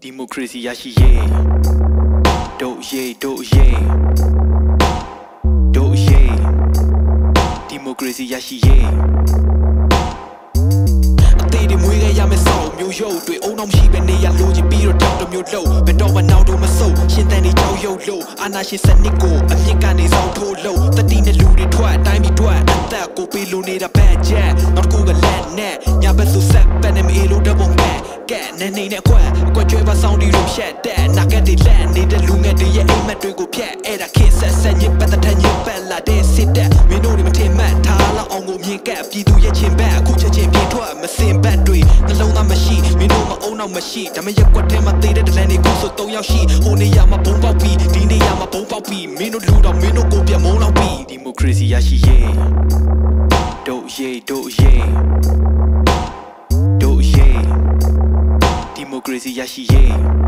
ဒီမိုကရေစီရရှိရေးဒုတ်ရေးဒုတ်ရေးဒုတ်ရေးဒီမိုကရေစီရရှိရေးအသေးတွေမွေးခဲ့ရမယ်စောက်မျိုး ရုပ်တွေအုံနောက်မရှိပဲနေရလို့ချင်ပြီးတော့တောက်တစ်မျိုးလုံးဘယ်တော့မှနောက်တော့မဆုပ်ရှင်တန်တွေကြောက်ရုပ်လို့အာနာရှင်စနစ်ကိုအမြင့်ကနေစောက်ထိုးလို့တတိနဲ့လူတွေထွက်အတိုင်းပြီးထွက်အသက်ကိုပေးလို့နေတာဘက်ချက်နောက်တစ်ခုကလက်နဲ့ညာဘက်ဆိုဆက်ပန်နေမအေလို့တပုံကဲကဲနေနေနဲ့ကွက်အကွက်ကျွဲပါဆောင်ဒီလိုဖြတ်တဲ့နာကက်တွေလက်နေတဲ့လူငယ်တွေရဲ့အိမ်မက်တွေကိုဖြတ်အဲ့ဒါခေတ်ဆက်ဆက်ညစ်ပတ်တဲ့ထညစ်ပတ်လာတဲ့စစ်တဲ့ လောက်အောင်ကိုမြင်ကက်ပြည်သူရဲ့ချင်းဘက်အခုချက်ချင်းပြေထွက်မစင်ဘက်တွေနှလုံးသားမရှိမင်းတို့မအုံနောက်မရှိဒါမဲ့ရက်ကွက်ထဲမှာသေးတဲ့ဒလန်တွေခုဆို၃ယောက်ရှိဟိုနေရာမှာဘုံပေါက်ပြီးဒီနေရာမှာဘုံပေါက်ပြီးမင်းတို့လူတော့မင်းတို့ကိုပြမုံလောက်ပြီးဒီမိုကရေစီရရှိရေးတို့ရေးတို့ရေးတို့ရေးဒီမိုကရေစီရရှိရေး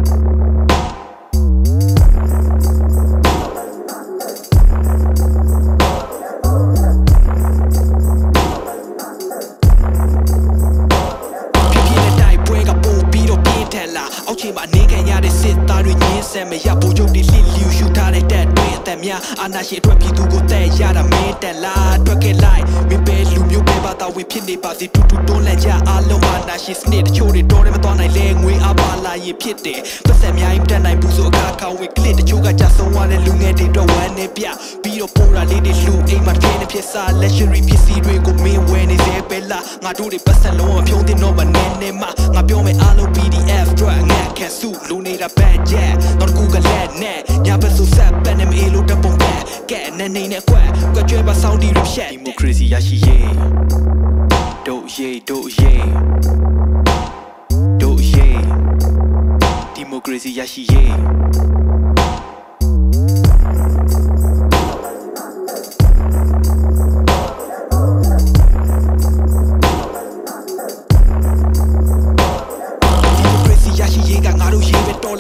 ခြေမှာအနေခံရတဲ့စစ်သားတွေညင်းဆန်မရဘူချုပ်တွေလှစ်လျူရှူထားတဲ့တက်တွေအသက်များအာနာရှင်အတွက်ပြည်သူကိုတဲ့ရတာမင်းတက်လာထွက်ခဲ့လိုက်မင်းပဲလူမျိုးပဲပါတာဝင်ဖြစ်နေပါစေတူတူတွန်းလက်ကြအားလုံးအာနာရှင်စနစ်တချို့တွေတော်တယ်မတော်နိုင်လဲငွေအားပါလာရင်ဖြစ်တယ်ပတ်သက်များရင်တက်နိုင်ဘူးဆိုအခါခါဝင်ကလစ်တချို့ကကြဆုံးသွားတဲ့လူငယ်တွေတော့ဝမ်းနေပြပြီးတော့ပိုးတာလေးတွေလူအိမ်မှာပြင်းနေဖြစ်စား luxury ပစ္စည်းတွေကိုမင်းဝယ်နေစေပဲလားငါတို့တွေပတ်သက်လုံးဝဖြုံးတင်တော့မနေနေမှာငါပြောမယ်အားလုံး PDF အ တွက်ငါခံစုလူနေတာ bad jet တော့ကူကလက်နဲ့ညာဘက်ဆိုဆက်ပန်နေမအေလို့တပုံကဲကဲနေနေနဲ့ကွက်ကွက်ကျွဲပါဆောင်းဒီရဖြတ်ဒီမိုကရေစီရရှိရေးတို့ရေးတို့ရေးတို့ရေးဒီမိုကရေစီရရှိရေး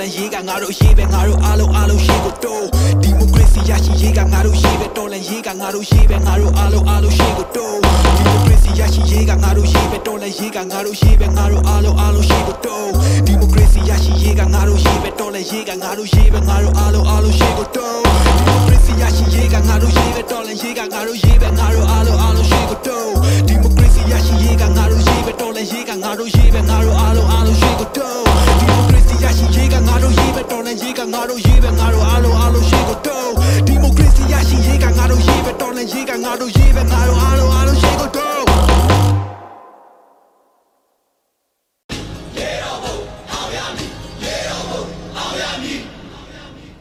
န်ရေးကငါတို့ရေးပဲငါတို့အားလုံးအားလုံးရေးကိုတိုးဒီမိုကရေစီရရှိရေးကငါတို့ရေးပဲတော်လန်ရေးကငါတို့ရေးပဲငါတို့အားလုံးအားလုံးရေးကိုတိုးဒီမိုကရေစီရရှိရေးကငါတို့ရေးပဲတော်လန်ရေးကငါတို့ရေးပဲငါတို့အားလုံးအားလုံးရေးကိုတိုးဒီမိုကရေစီရရှိရေးကငါတို့ရေးပဲတော်လန်ရေးကငါတို့ရေးပဲငါတို့အားလုံးအားလုံးရေးကိုတိုးဒီမိုကရေစီရရှိရေးကငါတို့ရေးပဲတော်လန်ရေးကငါတို့ရေးပဲငါတို့အားလုံး ကရေစီရရှိရေးကငါတို့ရေးပဲတော်လန်ရေးကငါတို့ရေးပဲငါတို့အားလုံးအားလုံးရေးကိုတိုး